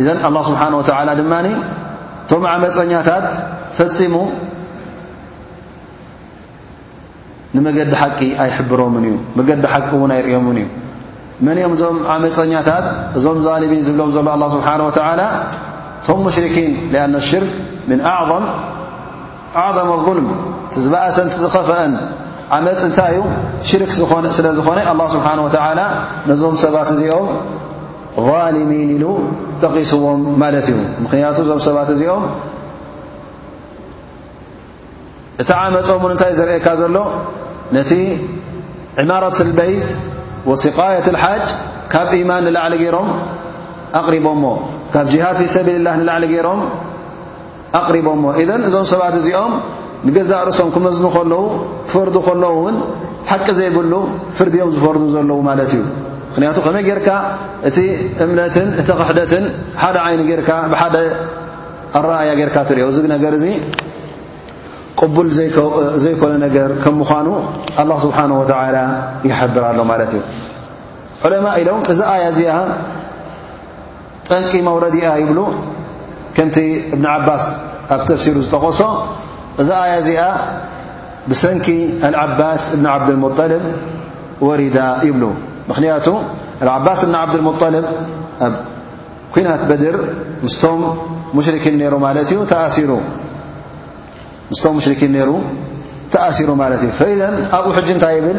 እዘን ኣላ ስብሓን ወተዓላ ድማ እቶም ዓመፀኛታት ፈፂሙ ንመገዲ ሓቂ ኣይሕብሮምን እዩ መገዲ ሓቂ እውን ኣይርእዮምን እዩ መን እዮም እዞም ዓመፀኛታት እዞም ዛልሚን ዝብሎም ዘሎ ኣላ ስብሓን ወተዓላ እቶም ሙሽርኪን ሊኣነ ሽርክ ምን ኣዕም ኣዕዘመ ኣልዙልም እቲ ዝበኣሰን እቲ ዝኸፈአን ዓመፅ እንታይ እዩ ሽርክ ስለ ዝኾነ ኣላ ስብሓን ወተዓላ ነዞም ሰባት እዚኦም ዛልሚን ኢሉ ጠቒስዎም ማለት እዩ ምኽንያቱ እዞም ሰባት እዚኦም እቲ ዓመፆም እውን እንታይ ዘርእካ ዘሎ ነቲ ዕማረት ልበይት ወስቃየት ልሓጅ ካብ ኢማን ንላዕሊ ገይሮም ኣቕሪቦሞ ካብ ጅሃድ ፊ ሰቢልላህ ንላዕሊ ገይሮም ኣቕሪቦሞ ኢዘን እዞም ሰባት እዚኦም ንገዛእ ርእሶም ክመዝኑ ከለዉ ክፈርዱ ከለዉ እውን ሓቂ ዘይብሉ ፍርዲ እዮም ዝፈርዱ ዘለዉ ማለት እዩ ምኽንያቱ ከመይ ጌርካ እቲ እምነትን እቲ ክሕደትን ሓደ ዓይኒ ጌርካ ብሓደ ኣረኣያ ጌርካ ትሪኦ እዚ ነገር እዚ ቅቡል ዘይኮነ ነገር ከም ምዃኑ ኣላ ስብሓን ወተላ ይሕብር ኣሎ ማለት እዩ ዕለማ ኢሎም እዚ ኣያ እዚኣ ጠንቂ መውረዲኣ ይብሉ ከምቲ እብኒ ዓባስ ኣብ ተፍሲሩ ዝጠቐሶ እዛ ኣያ እዚኣ ብሰንኪ ኣልዓባስ እብኒ ዓብድልሙጠልብ ወሪዳ ይብሉ ምኽንያቱ ኣልዓባስ እብኒ ዓብድልሙጠልብ ኣብ ኩናት በድር ምስቶም ሙሽርኪን ነይሩ ማለት እዩ ተኣሲሩ ምስቶም ሙሽርኪን ነይሩ ተኣሲሩ ማለት እዩ ፈኢዘን ኣብኡ ሕጂ እንታይ ይብል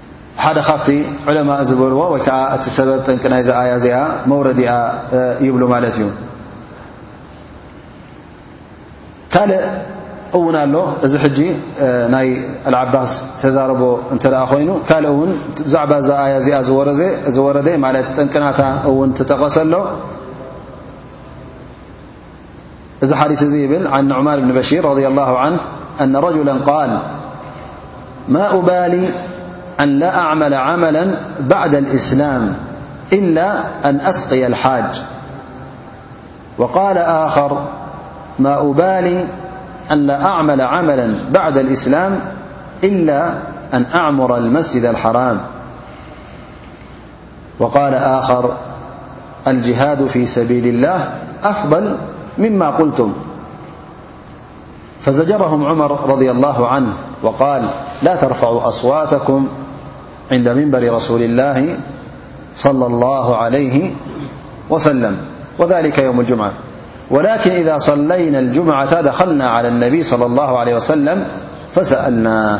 ሓደ ካብቲ ዑለማእ ዝበልዎ ወይ ከዓ እቲ ሰበብ ጠንቂ ናይዚ ኣያ እዚኣ መውረዲኣ ይብሉ ማለት እዩ ካልእ እውን ኣሎ እዚ ሕጂ ናይ ኣልዓባስ ተዛረቦ እንተ ኮይኑ ካልእ እውን ብዛዕባ እዛ ኣያ እዚኣ ዝወረደ ማለት ጠንቅናታ እውን ትጠቐሰ ኣሎ እዚ ሓዲث እ ብل عن عር ن بشر رض الله عنه أن رجلا ل أل أن لا أعمل عملا بعد الإسلام إلا أن أسقي الحاج وقال آخر ما أبالي أن لا أعمل عملا بعد الإسلام إلا أن أعمر المسجد الحرام وقال آخر الجهاد في سبيل الله أفضل مما قلتم فزجرهم عمر - رضي الله عنه وقال لا ترفعوا أصواتكم عند منبر رسول الله صلى الله عليه وسلم وذلك يوم الجمعة ولكن إذا صلينا الجمعة دخلنا على النبي - صلى الله عليه وسلم فسألناه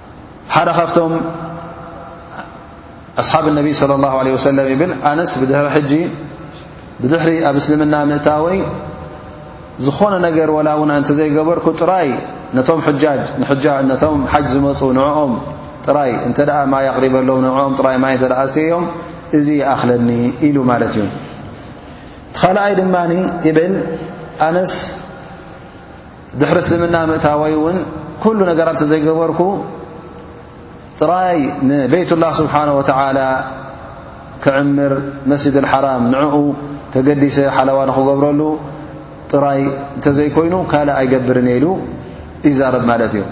ሓደ ካብቶም ኣስሓብ ነቢ صለ ላه ለ ወሰለም ይብል ኣነስ ብድሕሪ ሕጂ ብድሕሪ ኣብ እስልምና ምእታወይ ዝኾነ ነገር ወላ እውን እንተዘይገበርኩ ጥራይ ነቶም ሕጃጅ ንጃ ነቶም ሓጅ ዝመፁ ንዕኦም ጥራይ እንተ ደኣ ማይ ኣቕሪበሎም ንዕኦም ጥራይ ማይ እተ ኣስተዮም እዚ ይኣኽለኒ ኢሉ ማለት እዩ ኻልኣይ ድማ ይብል ኣነስ ድሕሪ እስልምና ምእታወይ እውን ኩሉ ነገራት ዘይገበርኩ ጥራይ ንቤት ላህ ስብሓን ወተላ ክዕምር መስጅድ ልሓራም ንዕኡ ተገዲሰ ሓለዋ ንክገብረሉ ጥራይ እንተዘይኮይኑ ካልእ ኣይገብርን ኢሉ ይዛረብ ማለት እዩ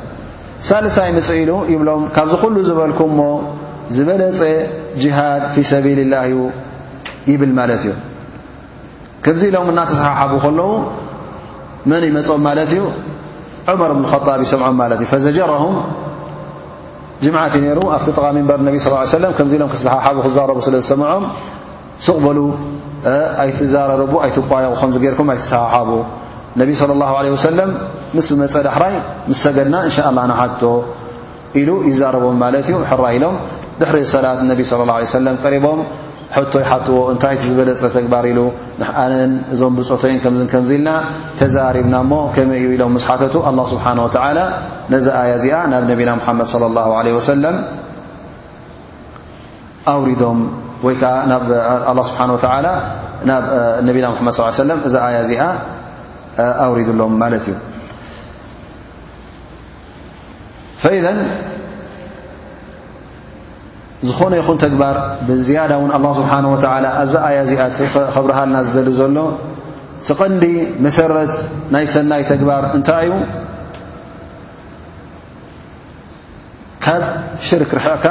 ሳልሳይ ምፅ ኢሉ ይብሎም ካብዚ ኩሉ ዝበልኩ እሞ ዝበለፀ ጅሃድ ፊ ሰቢልላህ እዩ ይብል ማለት እዩ ከምዚ ኢሎም እናተሰሓሓቡ ከለዉ መን ይመጾም ማለት እዩ ዑመር ብን ጣብ ይሰምዖም ማለት እዩ ፈዘጀረሁም ጅምዓት እዩ ነይሩ ኣብቲ ጥቓ ምንበር ነቢ ስ ሰለም ከምዚ ኢሎም ክሰሓሓቡ ክዛረቡ ስለ ዝሰምዖም ሱቕ በሉ ኣይትዛረረቡ ኣይትቋየቑ ከምዚ ገርኩም ኣይትሰሓሓቡ ነቢ ስለ ላሁ ለ ወሰለም ምስ ብመፀ ዳሕራይ ምስ ሰገድና እንሻ ላ ንሓቶ ኢሉ ይዛረቦም ማለት እዩ ሕራይ ኢሎም ድሕሪ ሰላት ነቢ صለ ላه ለ ሰለም ቀሪቦም ሕቶ ይሓትዎ እንታይት ዝበለፀ ተግባር ኢሉ ኣነን እዞም ብፆተይን ከምዝ ከምዚ ኢልና ተዛሪብና እሞ ከመይ እዩ ኢሎም ምስ ሓተቱ ኣላ ስብሓን ወተላ ነዚ ኣያ እዚኣ ናብ ነቢና ሙሓመድ صለ ላሁ ለ ወሰለም ኣውሪዶም ወይ ከዓ ብ ስብሓ ወላ ናብ ነቢና ሓመድ ስ ሰለም እዚ ኣያ እዚኣ ኣውሪድሎም ማለት እዩ ፈኢዘ ዝኾነ ይኹን ተግባር ብዝያዳ እውን ኣላ ስብሓን ወተዓላ ኣብዚ ኣያ እዚኣ ኸብርሃልና ዝደሊ ዘሎ ትቐንዲ መሰረት ናይ ሰናይ ተግባር እንታይ እዩ ካብ ሽርክ ርሕቕካ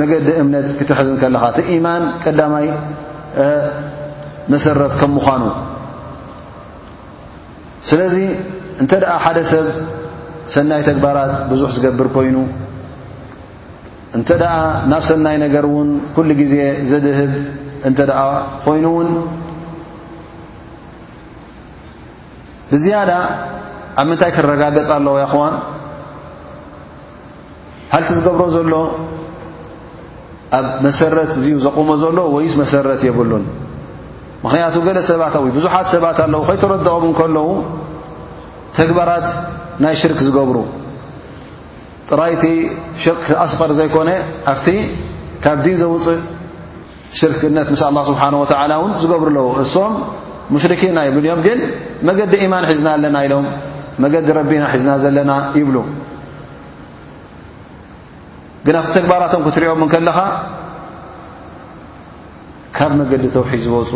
መገዲ እምነት ክትሕዝን ከለኻ እቲ ኢማን ቀዳማይ መሰረት ከም ምዃኑ ስለዚ እንተ ሓደ ሰብ ሰናይ ተግባራት ብዙሕ ዝገብር ኮይኑ እንተ ናብ ሰናይ ነገር እውን ኩሉ ግዜ ዘድህብ እንተ ኮይኑ ውን ብዝያዳ ኣብ ምንታይ ክረጋገፅ ኣለዎ ይኹዋን ሃልኪ ዝገብሮ ዘሎ ኣብ መሰረት እዚ ዘቑሞ ዘሎ ወይስ መሰረት የብሉን ምኽንያቱ ገለ ሰባት ዊ ብዙሓት ሰባት ኣለዉ ከይተረድኦም እንከለዉ ተግባራት ናይ ሽርክ ዝገብሩ ጥራይቲ ሽርክ ኣስቐር ዘይኮነ ኣብቲ ካብ ዲን ዘውፅእ ሽርክነት ምስ ኣላ ስብሓን ወተዓላ እውን ዝገብሩ ኣለዉ እሶም ሙሽርኪን ኣይብሉን እዮም ግን መገዲ ኢማን ሒዝና ኣለና ኢሎም መገዲ ረቢና ሒዝና ዘለና ይብሉ ግን ኣብቲ ተግባራቶም ክትሪኦም እንከለኻ ካብ መገዲ ተውሒድ ዝወፁ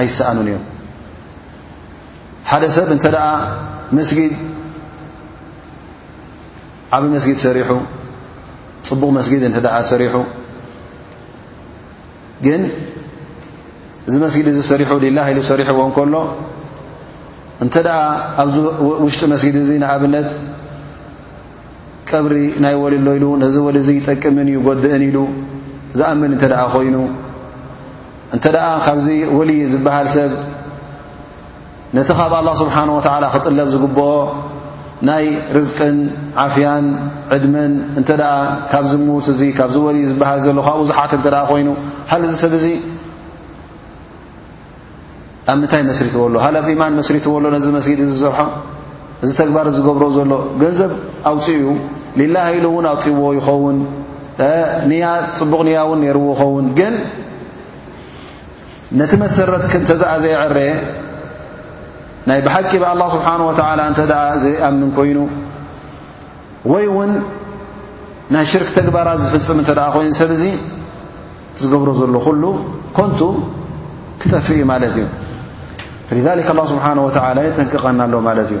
ኣይሰኣኑን እዮም ሓደ ሰብ እንተ ደኣ መስጊድ ዓብ መስጊድ ሰሪሑ ፅቡቕ መስጊድ እንተ ደኣ ሰሪሑ ግን እዚ መስጊድ እዚ ሰሪሑ ሊላ ኢሉ ሰሪሕዎ እንከሎ እንተ ደኣ ኣብዚ ውሽጢ መስጊድ እዚ ንኣብነት ቀብሪ ናይ ወሊ ኣሎ ኢሉ ነዚ ወሊ እዚ ይጠቅምን እዩ ጎድእን ኢሉ ዝኣምን እንተ ደኣ ኮይኑ እንተ ደኣ ካብዚ ወልዪ ዝበሃል ሰብ ነቲ ካብ ኣላ ስብሓን ወተዓላ ክጥለብ ዝግብኦ ናይ ርዝቅን ዓፍያን ዕድመን እንተ ደኣ ካብ ዝምውት እዙ ካብ ዝወልዩ ዝበሃል ዘሎ ካብኡ ዝሓት እንተ ደኣ ኮይኑ ሃል እዚ ሰብ እዙ ኣብ ምንታይ መስሪትዎ ኣሎ ሃለ ኣብ ኢማን መስሪትዎ ኣሎ ነዚ መስጊድ እዚ ዝሰርሖ እዚ ተግባር ዝገብሮ ዘሎ ገንዘብ ኣውፅኡ ዩ ሊላ ኢሉ እውን ኣውፅዎ ይኸውን ንያ ፅቡቕ ንያ እውን ነይርዎ ይኸውን ግን ነቲ መሰረት ክንተዛኣ ዘይዕረየ ናይ ብሓቂ ብኣላ ስብሓን ወተዓላ እንተ ዘይኣምን ኮይኑ ወይ እውን ናይ ሽርክ ተግባራት ዝፍፅም እንተ ኮይኑ ሰብ እዙ ዝገብሮ ዘሎ ኩሉ ኮንቱ ክጠፍእ እዩ ማለት እዩ ሊክ ኣላ ስብሓን ወተዓላ የጠንቅቐና ኣሎ ማለት እዩ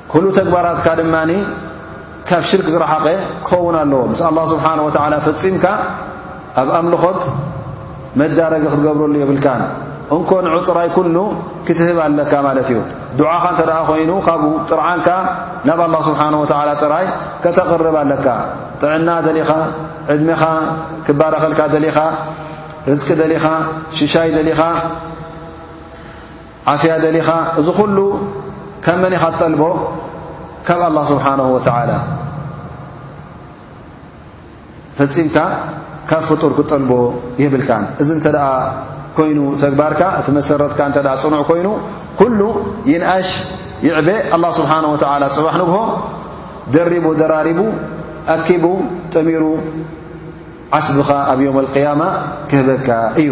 ኩሉ ተግባራትካ ድማ ካብ ሽርክ ዝረሓቐ ክኸውን ኣለዎ ምስ ኣላ ስብሓን ወተዓላ ፈጺምካ ኣብ ኣምልኾት መዳረጊ ክትገብረሉ የብልካን እንኮ ንዑ ጥራይ ኩኑ ክትህብ ኣለካ ማለት እዩ ዱዓኻ እንተ ደኣ ኮይኑ ካብኡ ጥርዓንካ ናብ ኣላ ስብሓን ወተዓላ ጥራይ ከተቕርብ ኣለካ ጥዕና ደሊኻ ዕድሜኻ ክባረኸልካ ደሊኻ ርዝቂ ደሊኻ ሽሻይ ደሊኻ ዓፍያ ደሊኻ እዚ ኹሉ ካብ መን ኢኻ ትጠልቦ ካብ ኣላህ ስብሓንሁ ወተዓላ ፈፂምካ ካብ ፍጡር ክትጠልቦ የብልካን እዚ እንተ ደኣ ኮይኑ ተግባርካ እቲ መሰረትካ እንተ ፅኑዕ ኮይኑ ኩሉ ይንኣሽ ይዕበ ኣላ ስብሓን ወተዓላ ፅባሕ ንግሆ ደሪቡ ደራሪቡ ኣኪቡ ጠሚሩ ዓስብኻ ኣብ ዮም ኣልቅያማ ክህበካ እዩ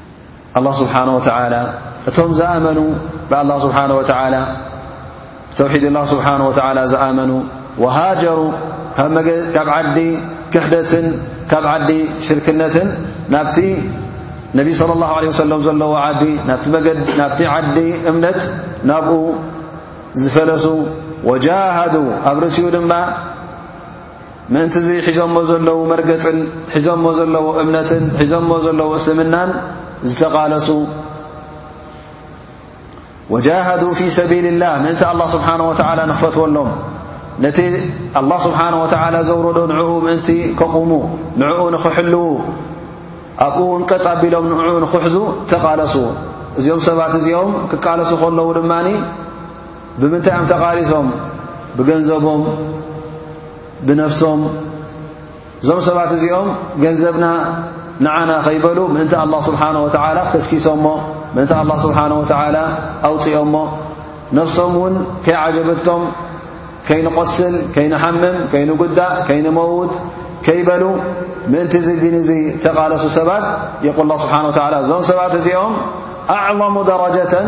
ኣላህ ስብሓን ወተዓላ እቶም ዝኣመኑ ብኣላ ስብሓን ወተዓላ ብተውሒድ ላ ስብሓን ወተዓላ ዝኣመኑ ወሃጀሩ ካብ ዓዲ ክሕደትን ካብ ዓዲ ሽርክነትን ናብቲ ነቢይ ስለ ላሁ ለ ወሰለም ዘለዎ ዓዲ ናብቲ ዓዲ እምነት ናብኡ ዝፈለሱ ወጃሃዱ ኣብ ርእሲኡ ድማ ምእንቲዚ ሒዞሞ ዘለዉ መርገጽን ሒዞሞ ዘለዉ እምነትን ሒዞሞ ዘለዉ እስልምናን ዝተቓለሱ ወጃሃዱ ፊ ሰቢል ላህ ምእንቲ ኣላ ስብሓን ወተዓላ ንኽፈትወሎም ነቲ ኣላ ስብሓን ወተዓላ ዘውረዶ ንዕኡ ምእንቲ ከቑሙ ንዕኡ ንኽሕልዉ ኣብኡ ውንቀጥ ኣቢሎም ንኡ ንኽሕዙ ተቓለሱ እዚኦም ሰባት እዚኦም ክቃለሱ ከለዉ ድማ ብምንታይ እዮም ተቓሊሶም ብገንዘቦም ብነፍሶም እዞም ሰባት እዚኦም ገንዘብና ንዓና ከይበሉ ምእንቲ ኣላ ስብሓን ወተዓላ ተስኪሶሞ ምእንቲ ኣላ ስብሓን ወተዓላ ኣውፅኦሞ ነፍሶም እውን ከይዓጀበቶም ከይንቆስል ከይንሓምም ከይንጉዳእ ከይንመውት ከይበሉ ምእንቲ እዚ ዲን እዚ ተቓለሱ ሰባት የቁል ላ ስብሓን ወተዓላ እዞም ሰባት እዚኦም ኣዕظሙ ደረጀተን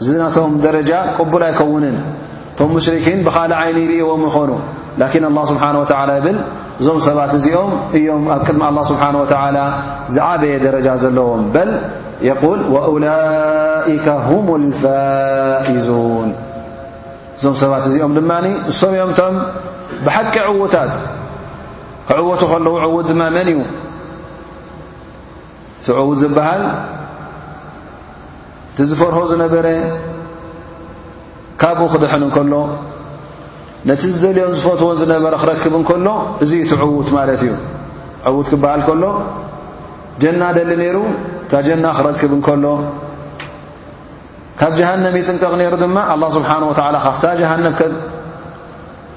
እዚ ናቶም ደረጃ ቅቡል ኣይከውንን እቶም ሙሽርኪን ብኻልእ ዓይኒ ይርእዎም ይኾኑ ላኪን ኣላ ስብሓን ወተላ ይብል እዞም ሰባት እዚኦም እዮም ኣብ ቅድሚ ኣላ ስብሓን ወተላ ዝዓበየ ደረጃ ዘለዎም በል የቁል ወኡላይከ ሁም ልፋኢዙን እዞም ሰባት እዚኦም ድማ እሶም እዮም እቶም ብሓቂ ዕዉታት ክዕወቱ ከለዉ ዕዉት ድማ መን እዩ ሽዑ ዝበሃል እቲ ዝፈርሆ ዝነበረ ካብኡ ክድሕን እንከሎ ነቲ ዝደልዮን ዝፈትዎን ዝነበረ ክረክብ እንከሎ እዚ እቲ ዕዉት ማለት እዩ ዕዉት ክበሃል ከሎ ጀና ደሊ ነይሩ እታ ጀና ክረክብ እንከሎ ካብ ጀሃንም ይጥንቀቕ ነይሩ ድማ ኣላ ስብሓን ወተዓላ ካብታ ጀሃንም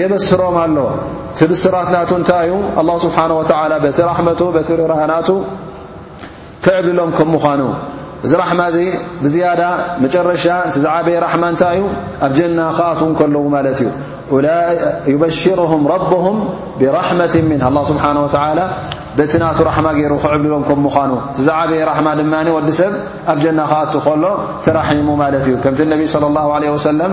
የበስሮም ኣሎ እቲ ብስራት ናቱ እንታይ እዩ ኣላ ስብሓን ወተላ በቲ ራሕመቱ በቲ ርራህ ናቱ ክዕብልሎም ከም ምዃኑ እዚ ራሕማ እዚ ብዝያዳ መጨረሻ እቲ ዝዓበየ ራሕማ እንታይ እዩ ኣብ ጀና ክኣትዉ ከለዉ ማለት እዩ ዩበሽርም ረብም ብራሕመት ምን ኣላ ስብሓን ወተላ በቲ ናቱ ራሕማ ገይሩ ክዕብልሎም ከም ምዃኑ እቲ ዝዓበየ ራሕማ ድማ ወዲ ሰብ ኣብ ጀና ክኣት ከሎ ተራሒሙ ማለት እዩ ከምቲ ነቢ ለ ላ ለ ወሰለም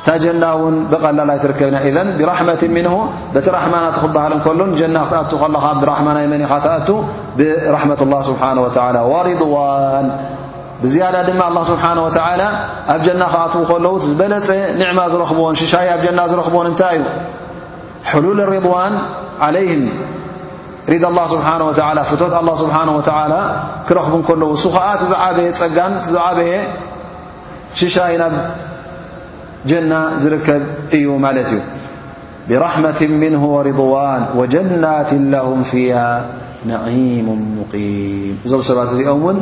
እታ ጀና ውን ብቐላል ኣይትርከብና ኢዘን ብራሕመት ምንሁ በቲ ራሕማናት ክበሃል እንከሎ ጀና ክትኣቱ ከለኻ ብራሕማ ናይ መን ኢኻ ትኣቱ ብራሕመት ላ ስብሓን ወላ ዋሪድዋን ብዝያዳ ድማ ኣላ ስብሓን ወተላ ኣብ ጀና ክኣትዉ ከለዉ ዝበለፀ ኒዕማ ዝረኽብዎን ሽሻይ ኣብ ጀና ዝረኽብዎን እንታይ እዩ ሕሉል ሪድዋን ዓለይህም ሪድ ኣላ ስብሓን ወላ ፍቶት ኣላ ስብሓን ወተላ ክረኽቡ እንከለዉ እሱ ኸዓ ትዝዓበየ ፀጋን ትዝዓበየ ሽሻይ ናብ ጀና ዝርከብ እዩ ማለት እዩ ብራሕመት ምንሁ ወርضዋን ወጀናት ላሁም ፍያ ነዒሙ ሙቂም እዞም ሰባት እዚኦም ውን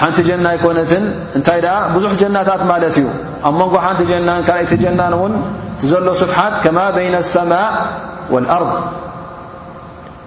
ሓንቲ ጀና ኣይኮነትን እንታይ ደኣ ብዙሕ ጀናታት ማለት እዩ ኣብ መንጎ ሓንቲ ጀናን ካልይቲ ጀናን እውን ዘሎ ስፍሓት ከማ በይነ ኣሰማእ ወልኣርض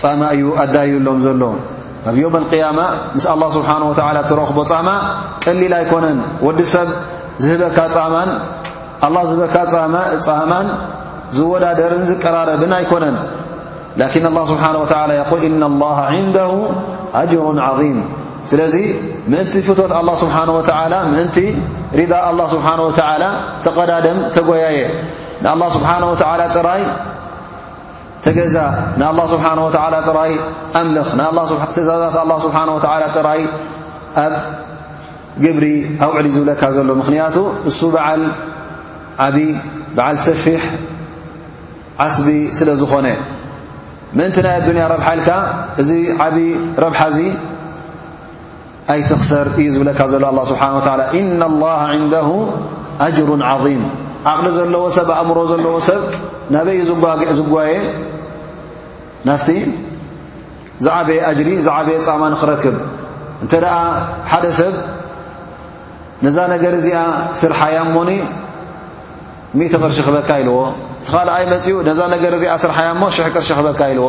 ጻማ እዩ ኣዳይዩሎም ዘሎ ኣብ ዮም ኣልቅያማ ምስ ኣላ ስብሓን ወተዓላ እትረኽቦ ጻማ ቀሊል ኣይኮነን ወዲ ሰብ ዝህበካ ጻማን ኣላ ዝህበካ ጻማን ዝወዳደርን ዝቀራረብን ኣይኮነን ላኪን ኣላ ስብሓን ወተላ የቁል እና ላሃ ዕንደሁ ኣጅሩን ዓظም ስለዚ ምእንቲ ፍቶት ኣላ ስብሓን ወተዓላ ምእንቲ ሪዳ ኣላ ስብሓን ወተዓላ ተቐዳደም ተጎያየ ንኣላ ስብሓን ወተዓላ ጥራይ ተገዛእ ንኣላ ስብሓን ወተዓላ ጥራይ ኣምልኽ ትእዛዛት ኣላ ስብሓን ወተዓላ ጥራይ ኣብ ግብሪ ኣውዕሊ ዝብለካ ዘሎ ምኽንያቱ እሱ በዓል ዓብ በዓል ሰፊሕ ዓስቢ ስለ ዝኾነ ምእንቲ ናይ ኣዱንያ ረብሓ ኢልካ እዚ ዓብዪ ረብሓ እዚ ኣይትኽሰር እዩ ዝብለካ ዘሎ ኣላ ስብሓን ወተላ እና ላሃ ዕንደሁ ኣጅሩ ዓظም ዓቕሊ ዘለዎ ሰብ ኣእምሮ ዘለዎ ሰብ ናበይ እዩ ዝጓየ ናፍቲ ዝዓበየ ኣጅሪ ዝዓበየ ፃማ ንኽረክብ እንተ ደኣ ሓደ ሰብ ነዛ ነገር እዚኣ ስርሓያ እሞኒ ሚእቲ ቅርሺ ክበካ ኢልዎ እቲ ኻልኣይ መፅኡ ነዛ ነገር እዚኣ ስርሓያ እሞ ሽሕ ቅርሺ ክበካ ኢልዎ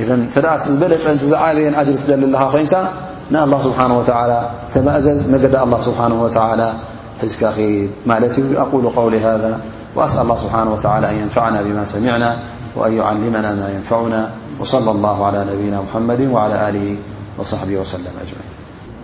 إذن فت بلنت زعبي أجر ل لخا خينك نالله سبحانه وتعالى تمأزز نجد الله سبحانه وتعالى حزك خيد مالت أقول قول هذا وأسأل الله سبحانه وتعالى أن ينفعنا بما سمعنا وأن يعلمنا ما ينفعنا وصلى الله على نبينا محمد وعلى آله وصحبه وسلم أجمعين